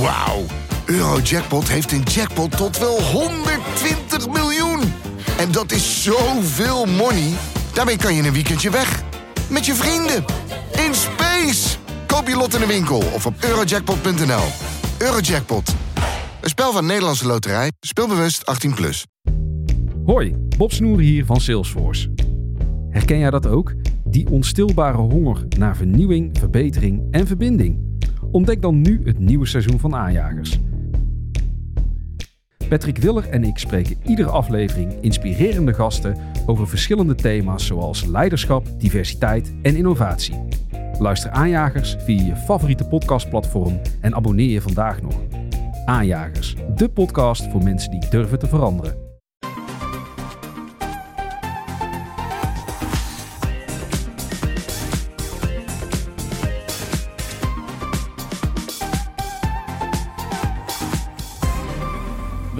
Wauw. Eurojackpot heeft een jackpot tot wel 120 miljoen. En dat is zoveel money. Daarmee kan je een weekendje weg. Met je vrienden. In space. Koop je lot in de winkel of op eurojackpot.nl. Eurojackpot. Een spel van Nederlandse Loterij. Speelbewust 18+. Plus. Hoi, Bob Snoer hier van Salesforce. Herken jij dat ook? Die onstilbare honger naar vernieuwing, verbetering en verbinding. Ontdek dan nu het nieuwe seizoen van Aanjagers. Patrick Willer en ik spreken iedere aflevering inspirerende gasten over verschillende thema's zoals leiderschap, diversiteit en innovatie. Luister Aanjagers via je favoriete podcastplatform en abonneer je vandaag nog. Aanjagers, de podcast voor mensen die durven te veranderen.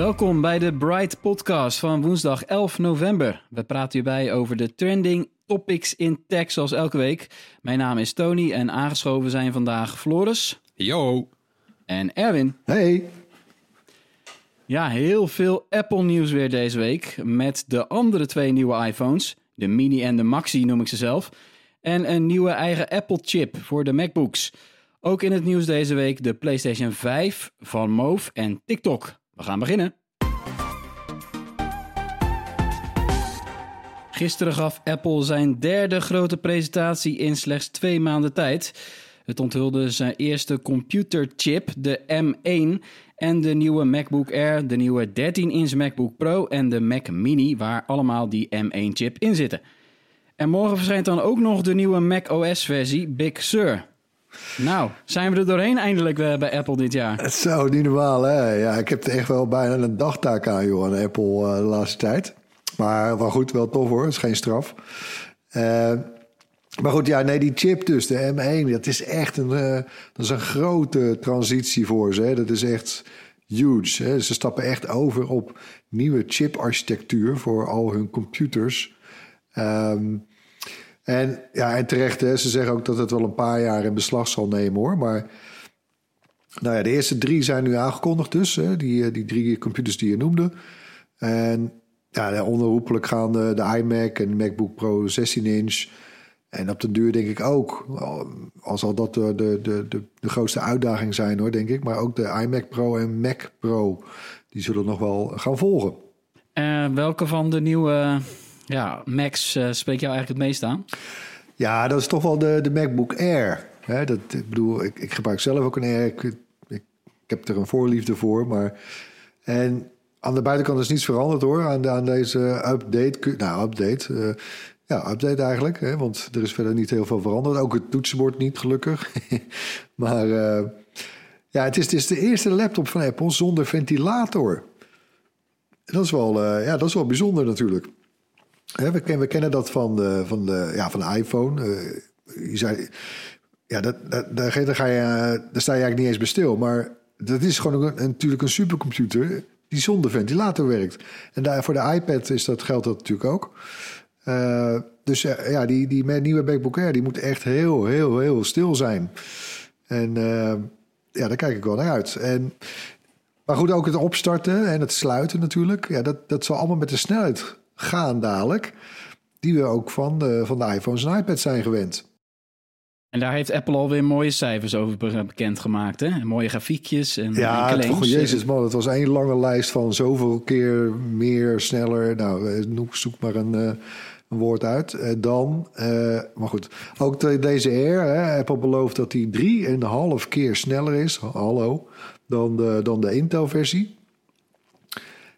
Welkom bij de Bright Podcast van woensdag 11 november. We praten hierbij over de trending topics in tech zoals elke week. Mijn naam is Tony en aangeschoven zijn vandaag Floris. Yo. En Erwin. Hey. Ja, heel veel Apple nieuws weer deze week. Met de andere twee nieuwe iPhones. De Mini en de Maxi noem ik ze zelf. En een nieuwe eigen Apple chip voor de MacBooks. Ook in het nieuws deze week de PlayStation 5 van Move en TikTok. We gaan beginnen. Gisteren gaf Apple zijn derde grote presentatie in slechts twee maanden tijd. Het onthulde zijn eerste computerchip, de M1, en de nieuwe MacBook Air, de nieuwe 13-inch MacBook Pro en de Mac Mini, waar allemaal die M1-chip in zitten. En morgen verschijnt dan ook nog de nieuwe Mac OS-versie Big Sur. Nou, zijn we er doorheen eindelijk uh, bij Apple dit jaar? Het zou niet normaal, hè? Ja, ik heb er echt wel bijna een dagtaak aan, joh, aan Apple uh, de laatste tijd. Maar wel goed, wel tof hoor, is geen straf. Uh, maar goed, ja, nee, die chip dus, de M1, dat is echt een, dat is een grote transitie voor ze. Hè? Dat is echt huge. Hè? Ze stappen echt over op nieuwe chip-architectuur voor al hun computers. Um, en ja, en terecht, hè, ze zeggen ook dat het wel een paar jaar in beslag zal nemen hoor. Maar nou ja, de eerste drie zijn nu aangekondigd dus. Hè, die, die drie computers die je noemde. En ja, onherroepelijk gaan de, de iMac en de MacBook Pro 16 inch. En op de duur denk ik ook, al zal dat de, de, de, de, grootste uitdaging zijn hoor, denk ik. Maar ook de iMac Pro en Mac Pro, die zullen nog wel gaan volgen. Uh, welke van de nieuwe ja, Max uh, spreekt jou eigenlijk het meest aan? Ja, dat is toch wel de, de MacBook Air. Hè, dat, ik bedoel, ik, ik gebruik zelf ook een Air. Ik, ik, ik, heb er een voorliefde voor. Maar, en aan de buitenkant is niets veranderd hoor. Aan, aan deze update. Nou, update. Uh, ja, update eigenlijk. Hè, want er is verder niet heel veel veranderd. Ook het toetsenbord niet, gelukkig. maar uh, ja, het is, het is de eerste laptop van Apple zonder ventilator. Dat is wel, ja, dat is wel bijzonder natuurlijk. we, kennen, we, kennen, dat van de, van de, ja, van de iPhone. Je zei, ja, dat, dat, daar, ga je, daar sta je eigenlijk niet eens bij stil. Maar dat is gewoon een, natuurlijk een supercomputer die zonder ventilator werkt. En daar, voor de iPad is dat, geldt dat natuurlijk ook. Uh, dus ja, die, die nieuwe MacBook Air die moet echt heel, heel, heel stil zijn. En uh, ja, daar kijk ik wel naar uit. En, maar goed, ook het opstarten en het sluiten natuurlijk. Ja, dat, dat zal allemaal met de snelheid gaan dadelijk. Die we ook van de, van de iPhones en iPads zijn gewend. En daar heeft Apple alweer mooie cijfers over bekendgemaakt. Hè? Mooie grafiekjes en Ja, en toch, jezus man, het was één lange lijst van zoveel keer meer, sneller. Nou, zoek maar een, een woord uit. Dan, uh, maar goed, ook deze Air. Hè, Apple belooft dat die drie en een half keer sneller is, hallo, dan de, dan de Intel-versie.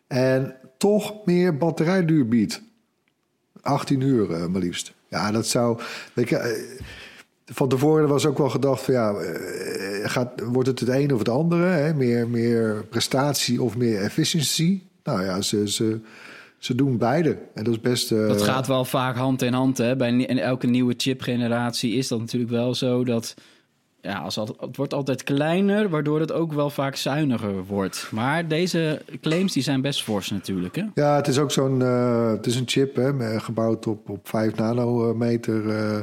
En toch meer batterijduur biedt. 18 uur maar liefst. Ja, dat zou... Uh, van tevoren was ook wel gedacht van ja, gaat, wordt het het een of het andere? Hè? Meer, meer prestatie of meer efficiency? Nou ja, ze, ze, ze doen beide. En dat is best. Uh... Dat gaat wel vaak hand in hand. Hè? Bij elke nieuwe chipgeneratie is dat natuurlijk wel zo dat. Ja, als het, het wordt altijd kleiner, waardoor het ook wel vaak zuiniger wordt. Maar deze claims die zijn best fors natuurlijk. Hè? Ja, het is ook zo'n. Uh, het is een chip hè, gebouwd op, op 5 nanometer. Uh,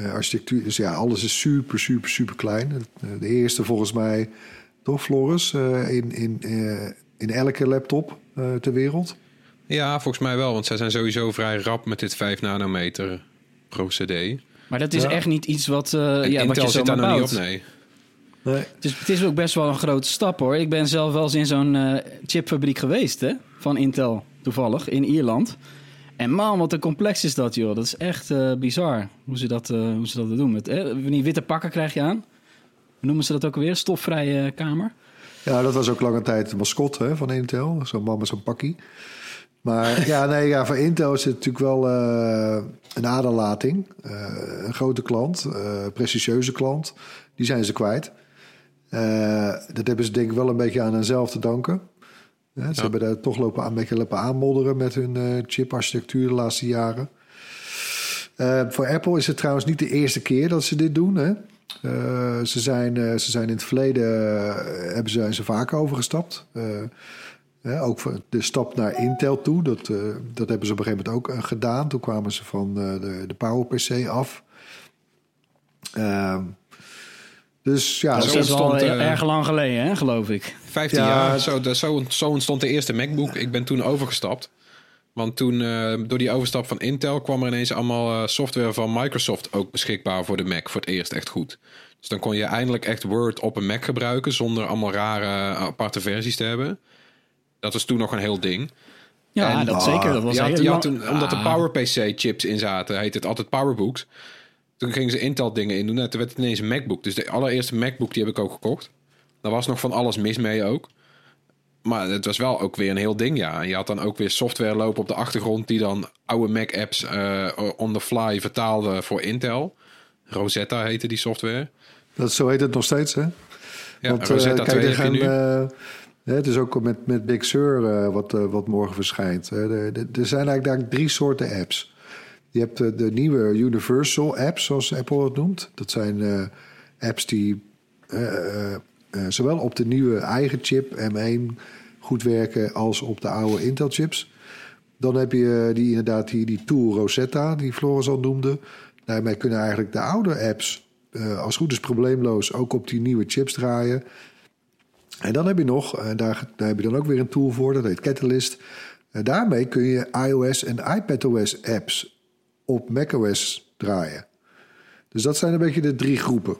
uh, architectuur. Dus ja, alles is super, super, super klein. De eerste volgens mij toch Floris? Uh, in, in, uh, in elke laptop uh, ter wereld. Ja, volgens mij wel. Want zij zijn sowieso vrij rap met dit 5 nanometer procedé. Maar dat is ja. echt niet iets wat, uh, ja, Intel wat je zit daar nog niet op, nee. Nee. Het is, het is ook best wel een grote stap hoor. Ik ben zelf wel eens in zo'n uh, chipfabriek geweest hè, van Intel, toevallig, in Ierland. En man, wat een complex is dat joh. Dat is echt uh, bizar hoe ze dat, hoe ze dat doen. Met, die witte pakken krijg je aan. Noemen ze dat ook alweer? Stofvrije kamer. Ja, dat was ook lange tijd de mascotte hè, van Intel. Zo'n man met zo'n pakkie. Maar ja, nee, ja, voor Intel is het natuurlijk wel uh, een aderlating. Een grote klant, prestigieuze klant. Die zijn ze kwijt. dat hebben ze denk ik wel een beetje aan henzelf te danken. Ze ja. hebben daar toch lopen, een beetje lopen aanmodderen met hun chiparchitectuur de laatste jaren. voor Apple is het trouwens niet de eerste keer dat ze dit doen. Hè? ze, zijn, ze zijn in het verleden hebben ze, zijn ze vaker overgestapt. Ook de stap naar Intel toe, dat, uh, dat hebben ze op een gegeven moment ook uh, gedaan. Toen kwamen ze van uh, de, de PowerPC af. dus ja, dat is wel erg lang geleden, hè, geloof ik. 15 ja, jaar, zo, zo, zo ontstond de eerste MacBook. Ik ben toen overgestapt. Want toen, door die overstap van Intel, kwam er ineens allemaal software van Microsoft ook beschikbaar voor de Mac. Voor het eerst echt goed. Dus dan kon je eindelijk echt Word op een Mac gebruiken zonder allemaal rare aparte versies te hebben. Dat was toen nog een heel ding. Ja, en, dat zeker. Dat was je had, heel je had toen, omdat er PowerPC-chips in zaten, heet het altijd PowerBooks. Toen gingen ze Intel-dingen in doen. Nou, toen werd het ineens een MacBook. Dus de allereerste MacBook die heb ik ook gekocht. Daar was nog van alles mis mee ook. Maar het was wel ook weer een heel ding, ja. Je had dan ook weer software lopen op de achtergrond... die dan oude Mac-apps uh, on the fly vertaalde voor Intel. Rosetta heette die software. Dat, zo heet het nog steeds, hè? Ja, Want, Rosetta uh, 2 heb je nu. Uh, het is ook met, met Big Sur uh, wat, uh, wat morgen verschijnt. er zijn eigenlijk drie soorten apps. Je hebt de, de, nieuwe Universal apps, zoals Apple het noemt. Dat zijn uh, apps die zowel op de nieuwe eigen chip M1 goed werken als op de oude Intel chips. Dan heb je die, inderdaad die, die tool Rosetta, die Floris al noemde. Daarmee kunnen eigenlijk de oude apps als goed is probleemloos ook op die nieuwe chips draaien. En dan heb je nog, en daar, daar heb je dan ook weer een tool voor, dat heet Catalyst. Daarmee kun je iOS en iPadOS apps op macOS draaien. Dus dat zijn een beetje de drie groepen.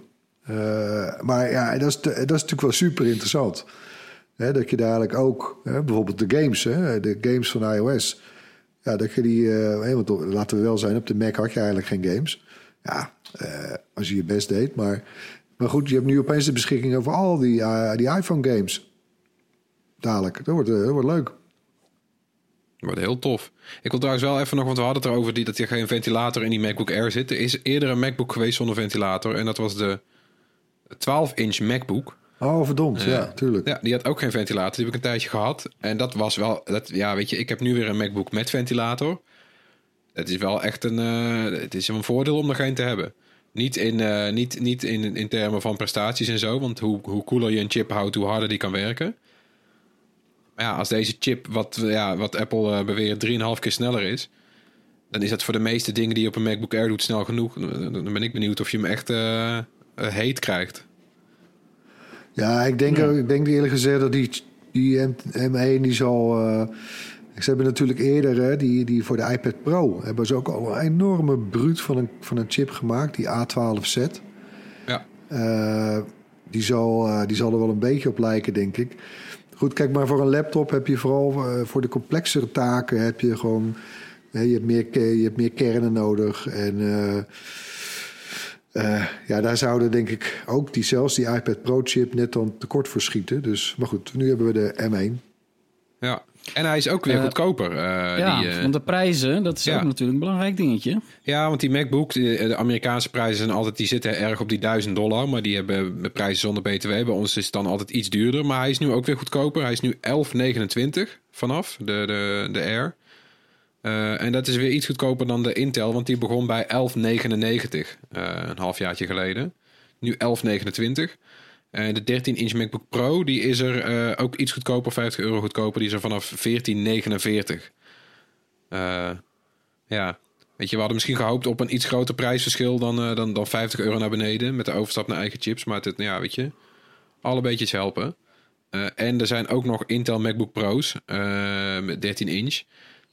Uh, maar ja, dat is, dat is natuurlijk wel super interessant. Hè, dat je dadelijk ook, hè, bijvoorbeeld de games, hè, de games van iOS. Ja, dat je die, uh, want laten we wel zijn, op de Mac had je eigenlijk geen games. Ja, uh, als je je best deed. Maar maar goed, je hebt nu opeens de beschikking over al die, die iPhone games. Dadelijk. Dat wordt, leuk. Dat wordt heel tof. Ik wil trouwens wel even nog, want we hadden het erover die, dat er geen ventilator in die MacBook Air zit. Er is eerder een MacBook geweest zonder ventilator. En dat was de 12-inch MacBook. Oh, verdomd. Uh, ja, tuurlijk. Ja, die had ook geen ventilator. Die heb ik een tijdje gehad. En dat was wel... Dat, ja, weet je, ik heb nu weer een MacBook met ventilator. Het is wel echt een... het is een voordeel om er geen te hebben. Niet, in, uh, niet, niet in, in termen van prestaties en zo. Want hoe, hoe cooler je een chip houdt, hoe harder die kan werken. Maar ja, als deze chip, wat, ja, wat Apple beweert, 3,5 keer sneller is. Dan is dat voor de meeste dingen die je op een MacBook Air doet snel genoeg. Dan ben ik benieuwd of je hem echt uh, heet krijgt. Ja, ik denk, ja. ik denk eerlijk gezegd dat die, die M1 die zal ze hebben natuurlijk eerder, hè, die, die voor de iPad Pro, hebben ze ook al een enorme bruut van een, van een chip gemaakt, die A12Z. Ja. Uh, die, zal, uh, die zal er wel een beetje op lijken, denk ik. Goed, kijk, maar voor een laptop heb je vooral uh, voor de complexere taken heb je gewoon. je, hebt meer, je hebt meer kernen nodig. En ja, daar zouden denk ik ook die zelfs die iPad Pro chip net dan tekort voor schieten. Dus, maar goed, nu hebben we de M1. Ja, en hij is ook weer uh, goedkoper. Uh, ja, die, uh, want de prijzen, dat is ja. ook natuurlijk een belangrijk dingetje. Ja, want die MacBook, de, de, Amerikaanse prijzen zijn altijd, die zitten erg op die 1000 dollar. Maar die hebben prijzen zonder BTW. Bij ons is het dan altijd iets duurder. Maar hij is nu ook weer goedkoper. Hij is nu 11,29 vanaf, de, de, de Air. En dat is weer iets goedkoper dan de Intel, want die begon bij 11,99 een halfjaartje geleden. Nu 11,29. Uh, de 13-inch MacBook Pro die is er uh, ook iets goedkoper, 50 euro goedkoper. Die is er vanaf 14,49. Uh, ja, weet je, we hadden misschien gehoopt op een iets groter prijsverschil dan, dan, dan 50 euro naar beneden. Met de overstap naar eigen chips. Maar het, ja, weet je, Alle beetjes helpen. Eh, en er zijn ook nog Intel MacBook Pro's eh, met 13 inch.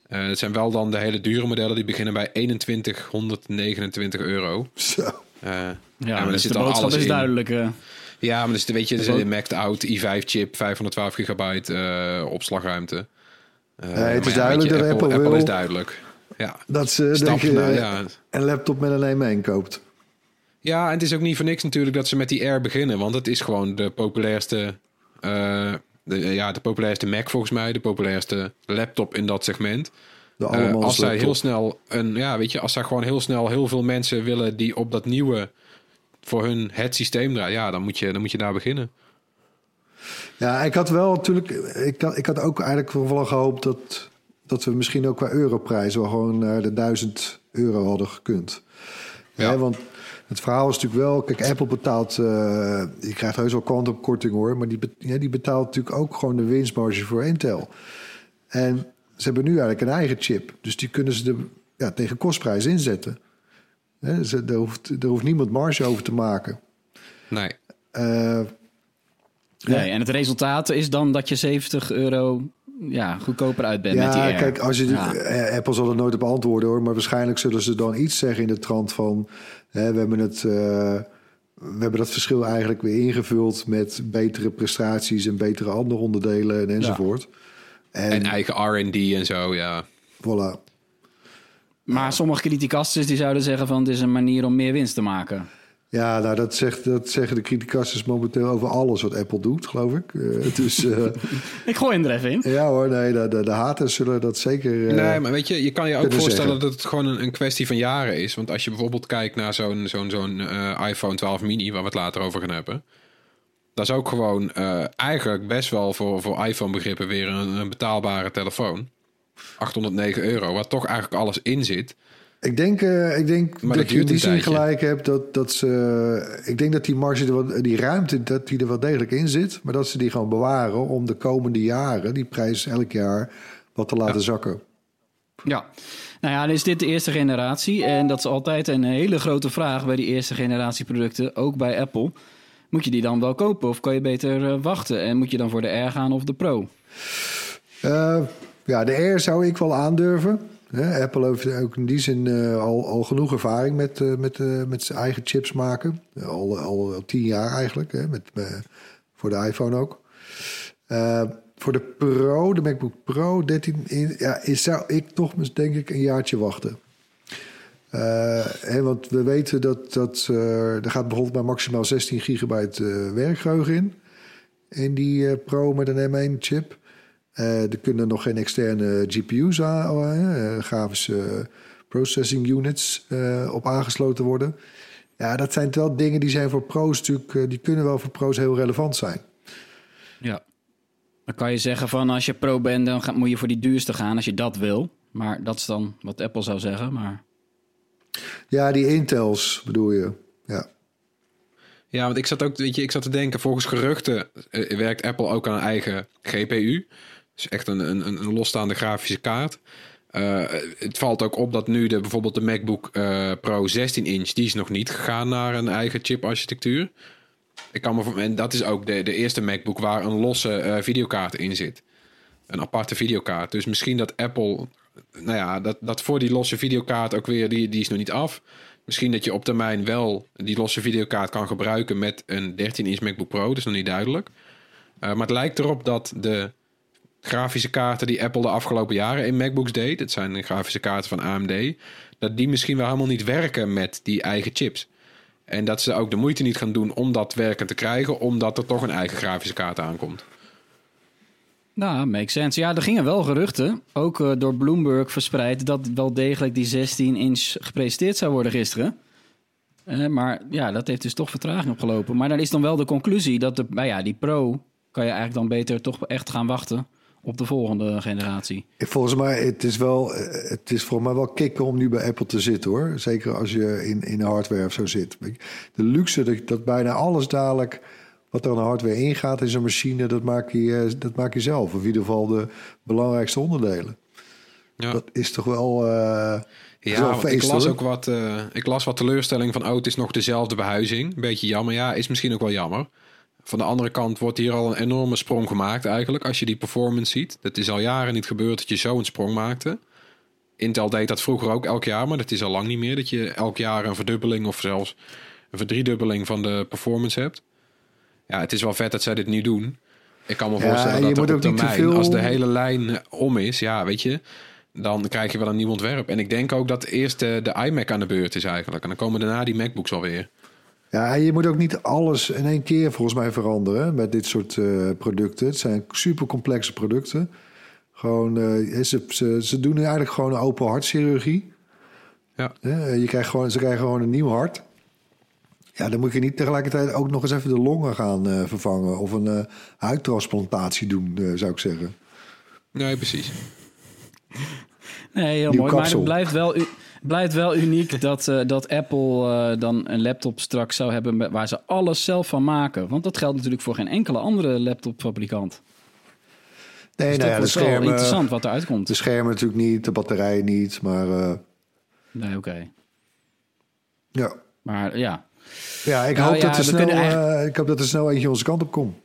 Uh, dat zijn wel dan de hele dure modellen. Die beginnen bij 2129 euro. Zo. Uh, Ja, maar er dus zit de al boodschap alles is in. duidelijk. eh. Ja, maar dus, weet je, er is zit een maxed out i5 chip, 512 gigabyte eh, opslagruimte. Eh, het is ja, duidelijk weet je, dat Apple Apple wil- is duidelijk. Ja, Dat ze stap denk je, ja. een laptop met een M1 koopt. Ja, en het is ook niet voor niks natuurlijk dat ze met die Air beginnen. Want het is gewoon de populairste, eh, de, ja, de populairste Mac volgens mij. De populairste laptop in dat segment. De Eh, als zij heel snel een, ja, weet je, als zij gewoon heel snel heel veel mensen willen die op dat nieuwe voor hun het systeem draaien, ja, dan moet je, dan moet je daar beginnen. Ja, ik had wel natuurlijk. Ik had, ik had ook eigenlijk wel gehoopt dat, dat we misschien ook qua europrijs wel gewoon naar de 1000 euro hadden gekund. Ja. Want het verhaal is natuurlijk wel. Kijk, Apple betaalt. eh je krijgt heus wel kwantumkorting hoor. Maar die, ja, die betaalt natuurlijk ook gewoon de winstmarge voor Intel. En ze hebben nu eigenlijk een eigen chip. Dus die kunnen ze de, ja, tegen kostprijs inzetten. Hè, ze, daar, hoeft, daar hoeft niemand marge over te maken. Nee. Eh, Nee, en het resultaat is dan dat je 70 euro ja, goedkoper uit bent met die Ja, Air. kijk, als je Ja. eh, Apple zal er nooit op antwoorden hoor, maar waarschijnlijk zullen ze dan iets zeggen in de trant van hè, we hebben het. eh, we hebben dat verschil eigenlijk weer ingevuld met betere prestaties en betere andere onderdelen en enzovoort. En, En eigen R&D en zo, ja. voilà. Maar sommige criticasters die zouden zeggen van... het is een manier om meer winst te maken. Ja, nou dat, zegt, dat zeggen de criticasters momenteel over alles wat Apple doet, geloof ik. Eh, dus eh, Ik gooi hem er even in. ja hoor, nee, de, de, de haters zullen dat zeker... eh, Nee, maar weet je, je kan je ook voorstellen zeggen. dat het gewoon een, een kwestie van jaren is. Want als je bijvoorbeeld kijkt naar zo'n zo'n zo'n eh, iPhone 12 mini, waar we het later over gaan hebben. Dat is ook gewoon eh, eigenlijk best wel voor, voor iPhone-begrippen weer een, een betaalbare telefoon. 809 euro, waar toch eigenlijk alles in zit. Ik denk, eh, ik denk Maar dat je in die een zin gelijk hebt dat, dat ze. Ik denk dat die marge, wat, die ruimte, dat die er wel degelijk in zit. Maar dat ze die gewoon bewaren om de komende jaren die prijs elk jaar wat te laten zakken. Ja. Nou ja, dan is dit de eerste generatie. En dat is altijd een hele grote vraag bij die eerste generatie producten. Ook bij Apple. Moet je die dan wel kopen of kan je beter eh, wachten? En moet je dan voor de R gaan of de Pro? Eh, ja, de Air zou ik wel aandurven. Apple heeft ook in die zin eh, al, al genoeg ervaring met, eh, met, eh, met zijn eigen chips maken. Al, al, al tien jaar eigenlijk, hè, met, voor de iPhone ook. Voor de Pro, de MacBook Pro 13 in, ja, zou ik toch denk ik een jaartje wachten. Eh, hè, want we weten dat, dat er gaat bijvoorbeeld maar maximaal 16 gigabyte eh, werkgeheugen in. In die Pro met een M1 chip. Eh, er kunnen nog geen externe GPU's aan, eh, grafische processing units eh, op aangesloten worden. Ja, dat zijn wel dingen die zijn voor pro's natuurlijk, eh, die kunnen wel voor pro's heel relevant zijn. Ja. Dan kan je zeggen van als je Pro bent, dan ga- moet je voor die duurste gaan als je dat wil. Maar dat is dan wat Apple zou zeggen. Maar Ja, die Intels bedoel je. Ja. Ja, want ik zat ook, weet je, ik zat te denken, volgens geruchten eh, werkt Apple ook aan een eigen GPU. Dus echt een, een, een losstaande grafische kaart. Eh, het valt ook op dat nu de, bijvoorbeeld de MacBook eh, Pro 16 inch, die is nog niet gegaan naar een eigen chiparchitectuur. Ik kan me en dat is ook de, de eerste MacBook waar een losse eh, videokaart in zit. Een aparte videokaart. Dus misschien dat Apple, nou ja, dat, dat voor die losse videokaart ook weer, die, die is nog niet af. Misschien dat je op termijn wel die losse videokaart kan gebruiken met een 13-inch MacBook Pro. Dat is nog niet duidelijk. Maar het lijkt erop dat de grafische kaarten die Apple de afgelopen jaren in MacBooks deed, het zijn grafische kaarten van AMD, dat die misschien wel helemaal niet werken met die eigen chips. En dat ze ook de moeite niet gaan doen om dat werken te krijgen, omdat er toch een eigen grafische kaart aankomt. nou, makes sense. Ja, er gingen wel geruchten, ook eh, door Bloomberg verspreid, dat wel degelijk die 16 inch gepresenteerd zou worden gisteren. Eh, maar ja, dat heeft dus toch vertraging opgelopen. Maar dan is dan wel de conclusie dat de, nou ja, die Pro kan je eigenlijk dan beter toch echt gaan wachten op de volgende generatie. Volgens mij, het is wel, het is volgens mij wel kicken om nu bij Apple te zitten hoor. Zeker als je in, in hardware of zo zit. De luxe dat, dat bijna alles dadelijk wat er aan de hardware ingaat in zo'n machine, dat maak, je, eh, dat maak je zelf. Of in ieder geval de belangrijkste onderdelen. Ja. Dat is toch wel. eh, Ja, ik las hoor. ook wat, eh, ik las wat teleurstelling van, oh, het is nog dezelfde behuizing. Een beetje jammer. Ja, is misschien ook wel jammer. Van de andere kant wordt hier al een enorme sprong gemaakt eigenlijk. Als je die performance ziet. Het is al jaren niet gebeurd dat je zo een sprong maakte. Intel deed dat vroeger ook elk jaar. Maar dat is al lang niet meer. Dat je elk jaar een verdubbeling of zelfs een verdriedubbeling van de performance hebt. Ja, het is wel vet dat zij dit nu doen. Ik kan me Ja, voorstellen dat ook op niet te termijn, veel- als de hele lijn eh, om is, ja, weet je, dan krijg je wel een nieuw ontwerp. En ik denk ook dat eerst de, de iMac aan de beurt is eigenlijk. En dan komen daarna die MacBooks alweer. Ja, je moet ook niet alles in één keer volgens mij veranderen met dit soort eh, producten. Het zijn super complexe producten. Gewoon, eh, ze, ze, ze doen nu eigenlijk gewoon een open hartchirurgie. Ja. Eh, je krijgt gewoon, ze krijgen gewoon een nieuw hart. Ja, dan moet je niet tegelijkertijd ook nog eens even de longen gaan eh, vervangen. Of een eh huidtransplantatie doen, eh, zou ik zeggen. Nee, precies. Nee, heel Nieuw mooi. Maar het blijft wel, u- blijft wel uniek dat, eh, dat Apple eh, dan een laptop straks zou hebben waar ze alles zelf van maken. Want dat geldt natuurlijk voor geen enkele andere laptopfabrikant. Nee, Dus nou dat ja, de schermen, interessant wat eruit komt. de schermen natuurlijk niet, de batterij niet. Maar eh, Nee, oké. ja. Maar ja, ja, ik, Nou hoop ja, dat er snel, eigenlijk- ik hoop dat er snel eentje onze kant op komt.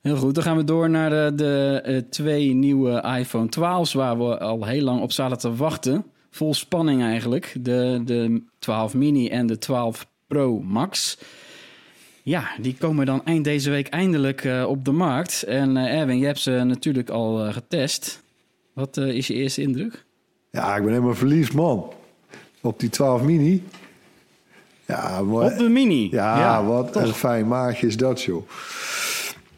heel goed. Dan gaan we door naar de, de twee nieuwe iPhone 12's waar we al heel lang op zaten te wachten. Vol spanning eigenlijk. De, de 12 mini en de 12 Pro Max. Ja, die komen dan eind deze week eindelijk eh, op de markt. En eh, Erwin, je hebt ze natuurlijk al eh, getest. Wat is je eerste indruk? Ja, ik ben helemaal verliefd, man. Op die 12 mini. Ja, mooi. Op de mini. Ja, wat toch. een fijn maatje is dat, joh.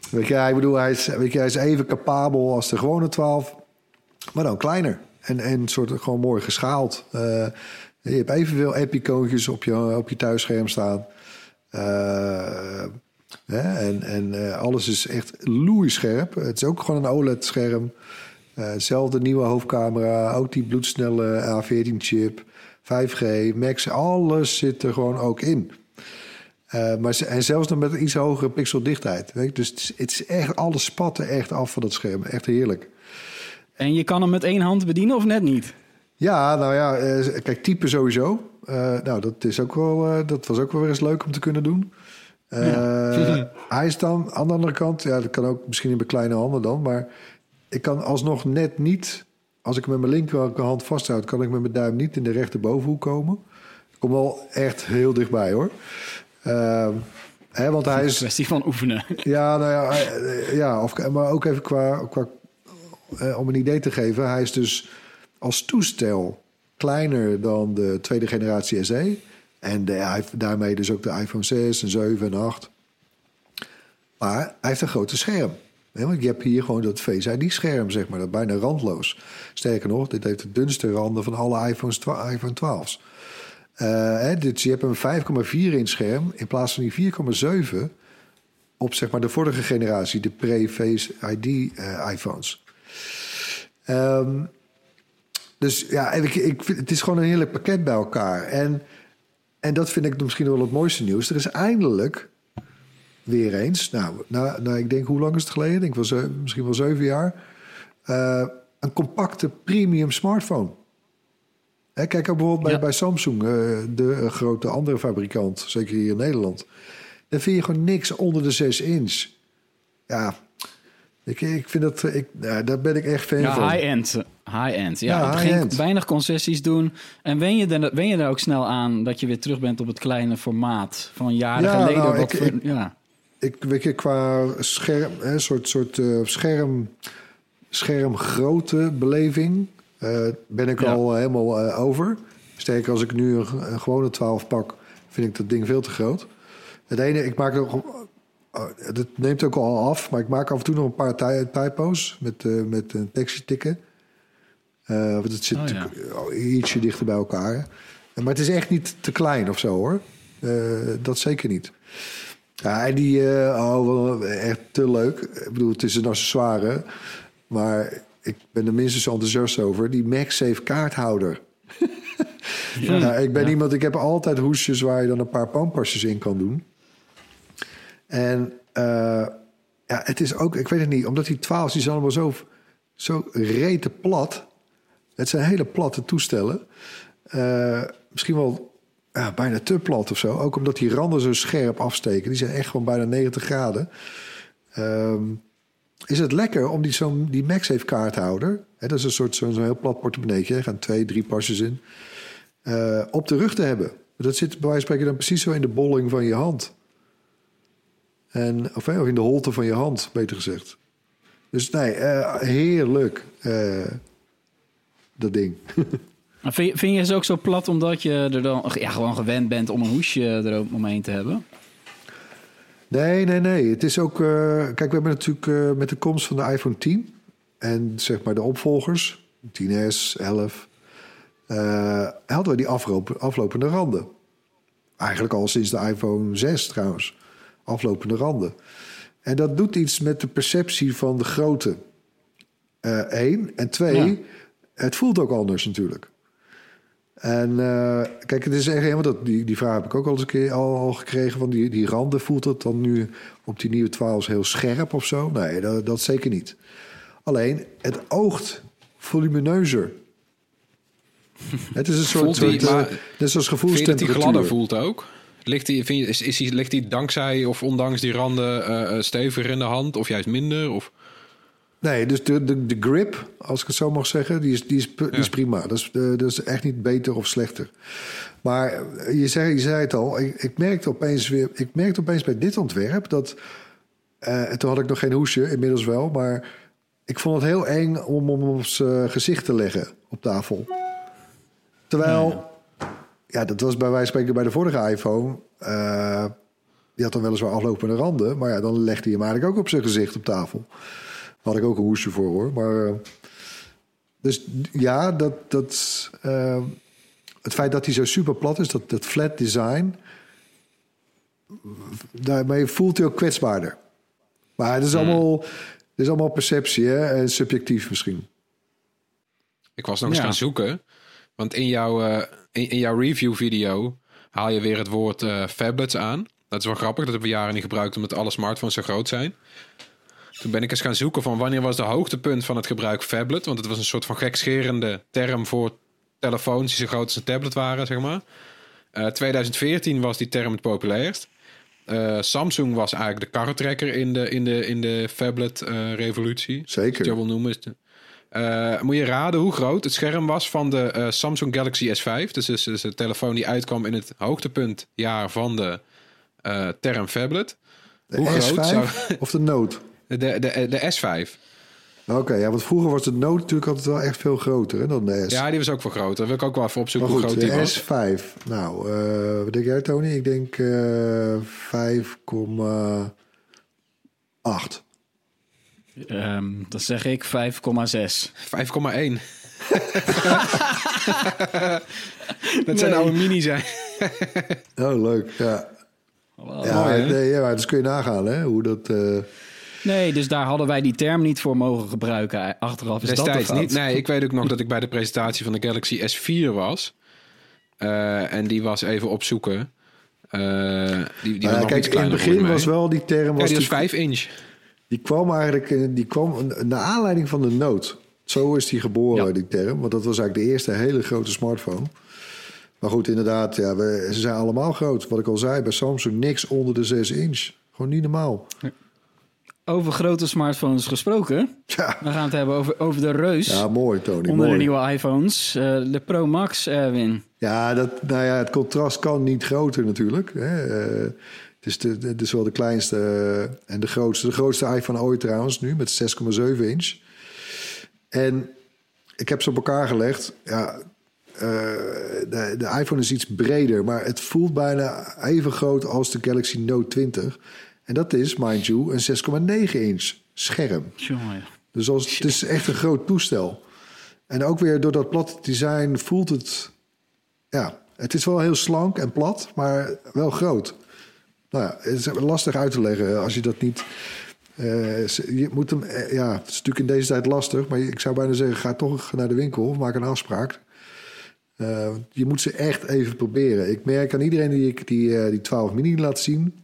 Weet je, ik bedoel, hij is, weet je, hij is even capabel als de gewone 12, maar dan kleiner. En, en soort gewoon mooi geschaald. Eh, je hebt evenveel epicoontjes op je, op je thuisscherm staan. Eh, en en eh, alles is echt loeischerp. Het is ook gewoon een OLED-scherm. Hetzelfde nieuwe hoofdcamera, ook die bloedsnelle A14-chip, 5G, Max, alles zit er gewoon ook in. Eh, maar en zelfs nog met een iets hogere pixeldichtheid. Weet je? Dus het is, het is echt, alles spat er echt af van dat scherm. Echt heerlijk. En je kan hem met één hand bedienen of net niet? Ja, nou ja, eh, kijk, typen sowieso. Eh, nou, dat, is ook wel, eh, dat was ook wel weer eens leuk om te kunnen doen. Hij is dan aan de andere kant, ja, dat kan ook misschien in mijn kleine handen dan, maar ik kan alsnog net niet, als ik hem met mijn linkerhand vasthoud, kan ik met mijn duim niet in de rechterbovenhoek komen. Ik kom wel echt heel dichtbij hoor. Eh, hè, want hij Een is, kwestie van oefenen. ja, nou ja, ja of, maar ook even qua, qua eh, om een idee te geven. Hij is dus als toestel kleiner dan de tweede generatie SE. En de, daarmee dus ook de iPhone 6 en 7 en 8. Maar hij heeft een grote scherm. Want je hebt hier gewoon dat Face ID-scherm, zeg maar. Dat bijna randloos. Sterker nog, dit heeft de dunste randen van alle iPhones, iPhone 12's. Eh, dus je hebt een 5,4 inch scherm in plaats van die 4,7 op zeg maar de vorige generatie, de pre-Face ID eh, iPhones. Ehm, dus ja, ik, ik, vind- het is gewoon een heerlijk pakket bij elkaar. En, en dat vind ik misschien wel het mooiste nieuws. Er is eindelijk weer eens, nou, nou, nou ik denk hoe lang is het geleden? Ik denk wel ze- misschien wel zeven jaar. eh, een compacte premium smartphone. Hè, kijk ook bijvoorbeeld bij, Ja. bij Samsung, eh, de grote andere fabrikant, zeker hier in Nederland. Dan vind je gewoon niks onder de 6 inch. Ja, ik, ik vind dat, ik, ja, daar ben ik echt fan van. High-end. High-end. Ja, weinig concessies doen. En wen je, er, wen je er ook snel aan dat je weer terug bent op het kleine formaat van jaren Ja, geleden? nou, wat ik- voor- ik- ja. Ik weet je, qua scherm, een soort, soort eh, scherm, schermgrootte beleving eh, ben ik Ja. al helemaal eh, over. Sterker, als ik nu een, een gewone 12 pak, vind ik dat ding veel te groot. Het ene, ik maak nog, oh, dat neemt ook al af, maar ik maak af en toe nog een paar ty- typo's met, eh, met een tekstje tikken. Eh, want het zit Oh, ja. oh, ietsje dichter bij elkaar. Maar het is echt niet te klein of zo hoor. Eh, dat zeker niet. Ja, en die, eh, oh, wel echt te leuk. Ik bedoel, het is een accessoire. Maar ik ben er minstens enthousiast over. Die MagSafe kaarthouder. Ja. Nou, ik ben Ja. iemand, ik heb altijd hoesjes waar je dan een paar pampasjes in kan doen. En eh, ja, het is ook, ik weet het niet, omdat die 12 die zijn allemaal zo, zo rete plat. Het zijn hele platte toestellen. Eh, misschien wel bijna te plat of zo. Ook omdat die randen zo scherp afsteken. Die zijn echt gewoon bijna 90 graden. Ehm, is het lekker om die, zo'n die MagSafe kaarthouder... Hè, dat is een soort zo'n zo'n heel plat portemonneetje. Er gaan twee, drie pasjes in. eh, op de rug te hebben. Dat zit bij wijze van spreken dan precies zo in de bolling van je hand. En, of, in de holte van je hand, beter gezegd. Dus nee, eh, heerlijk. eh, dat ding. Vind, vind je ze ook zo plat omdat je er dan ja, gewoon gewend bent om een hoesje eromheen te hebben? Nee, nee, nee. Het is ook. eh, kijk, we hebben natuurlijk met de komst van de iPhone 10 en zeg maar de opvolgers, 10S, 11, eh, hadden we die aflopen, aflopende randen. Eigenlijk al sinds de iPhone 6 trouwens. Aflopende randen. En dat doet iets met de perceptie van de grootte. Eén. en twee, Ja. het voelt ook anders natuurlijk. En eh, kijk, het is echt helemaal dat die, die vraag heb ik ook al eens een keer al, al gekregen van die, die randen. Voelt het dan nu op die nieuwe 12 heel scherp of zo? Nee, dat, dat zeker niet. Alleen, het oogt volumineuzer. het is een soort, Voelt die- soort, eh, maar net zoals Vind je dat die gladder voelt ook? Ligt die, vind je, is, is ligt die dankzij of ondanks die randen eh, eh, steviger in de hand? Of juist minder? Of... Nee, dus de, de, de grip, als ik het zo mag zeggen, die is, die is, die is Ja. prima. Dat is, eh, dat is echt niet beter of slechter. Maar je zei, je zei het al, ik, ik merkte opeens weer, ik merkte opeens bij dit ontwerp dat. en toen had ik nog geen hoesje, inmiddels wel, maar ik vond het heel eng om hem op zijn gezicht te leggen op tafel. Terwijl, ja, dat was bij wijze van spreken bij de vorige iPhone. eh, die had dan weliswaar aflopende randen, maar ja, dan legde hij hem eigenlijk ook op zijn gezicht op tafel. Had ik ook een hoesje voor hoor. Maar, eh, dus ja, dat, dat, eh, het feit dat hij zo super plat is, dat, dat flat design, daarmee voelt hij ook kwetsbaarder. Maar het is allemaal, het is allemaal perceptie hè? en subjectief misschien. Ik was nog eens Ja. gaan zoeken. Want in jouw, eh, in, in jouw review video haal je weer het woord eh phablets aan. Dat is wel grappig. Dat hebben we jaren niet gebruikt omdat alle smartphones zo groot zijn. Toen ben ik eens gaan zoeken van wanneer was de hoogtepunt van het gebruik phablet. Want het was een soort van gekscherende term voor telefoons die zo groot als een tablet waren, zeg maar. Eh 2014 was die term het populairst. Eh, Samsung was eigenlijk de karretrekker in de, in de, in de phablet-revolutie. Zeker. Als je wil noemen. Eh, moet je raden hoe groot het scherm was van de eh, Samsung Galaxy S5. Dus, dus, dus de telefoon die uitkwam in het hoogtepuntjaar van de eh, term phablet. De Hoe S5 groot zou- of de Note? De, de, de S5. Oké, ja, want vroeger was de Note natuurlijk altijd wel echt veel groter hè, dan de S. Ja, die was ook wel groot. Dat wil ik ook wel even opzoeken hoe groot die de was. S5. Nou, wat denk jij Tony? Ik denk eh 5,8. Ehm dan zeg ik 5,6. 5,1. dat zijn oude mini zijn. Oh, leuk. Ja, ja, mooi, nee, ja maar dus kun je nagaan hè, hoe dat... eh, Nee, dus daar hadden wij die term niet voor mogen gebruiken. Achteraf is dat Destijds de fout. niet. Nee, ik weet ook nog dat ik bij de presentatie van de Galaxy S4 was. Eh, en die was even opzoeken. Eh die, die nou was kijk, iets in het begin was wel die term... Ja, Was die was natuurlijk- 5 inch. Die kwam eigenlijk eh, die kwam naar aanleiding van de Note. Zo is die geboren, Ja. die term. Want dat was eigenlijk de eerste hele grote smartphone. Maar goed, inderdaad, ja, we, ze zijn allemaal groot. Wat ik al zei, bij Samsung niks onder de 6 inch. Gewoon niet normaal. Over grote smartphones gesproken. Ja, We gaan het hebben over, over de reus. ja mooi, Tony. onder mooi. de nieuwe iPhones. Eh, de Pro Max, Erwin. Ja, dat, nou ja, het contrast kan niet groter natuurlijk. Hè. Eh, is de, de- is wel de kleinste eh, en de grootste. De grootste iPhone ooit trouwens, nu met 6,7 inch. En ik heb ze op elkaar gelegd. Ja, eh, de, de iPhone is iets breder, maar het voelt bijna even groot als de Galaxy Note 20. En dat is, mind you, een 6,9 inch scherm. Jongen. Dus als, het is echt een groot toestel. En ook weer door dat platte design voelt het... Ja, het is wel heel slank en plat, maar wel groot. Nou ja, het is lastig uit te leggen als je dat niet... eh, je moet hem, eh, ja, het is natuurlijk in deze tijd lastig, maar ik zou bijna zeggen: ga toch naar de winkel of maak een afspraak. Eh, je moet ze echt even proberen. Ik merk aan iedereen die ik die, eh, die 12 mini laat zien,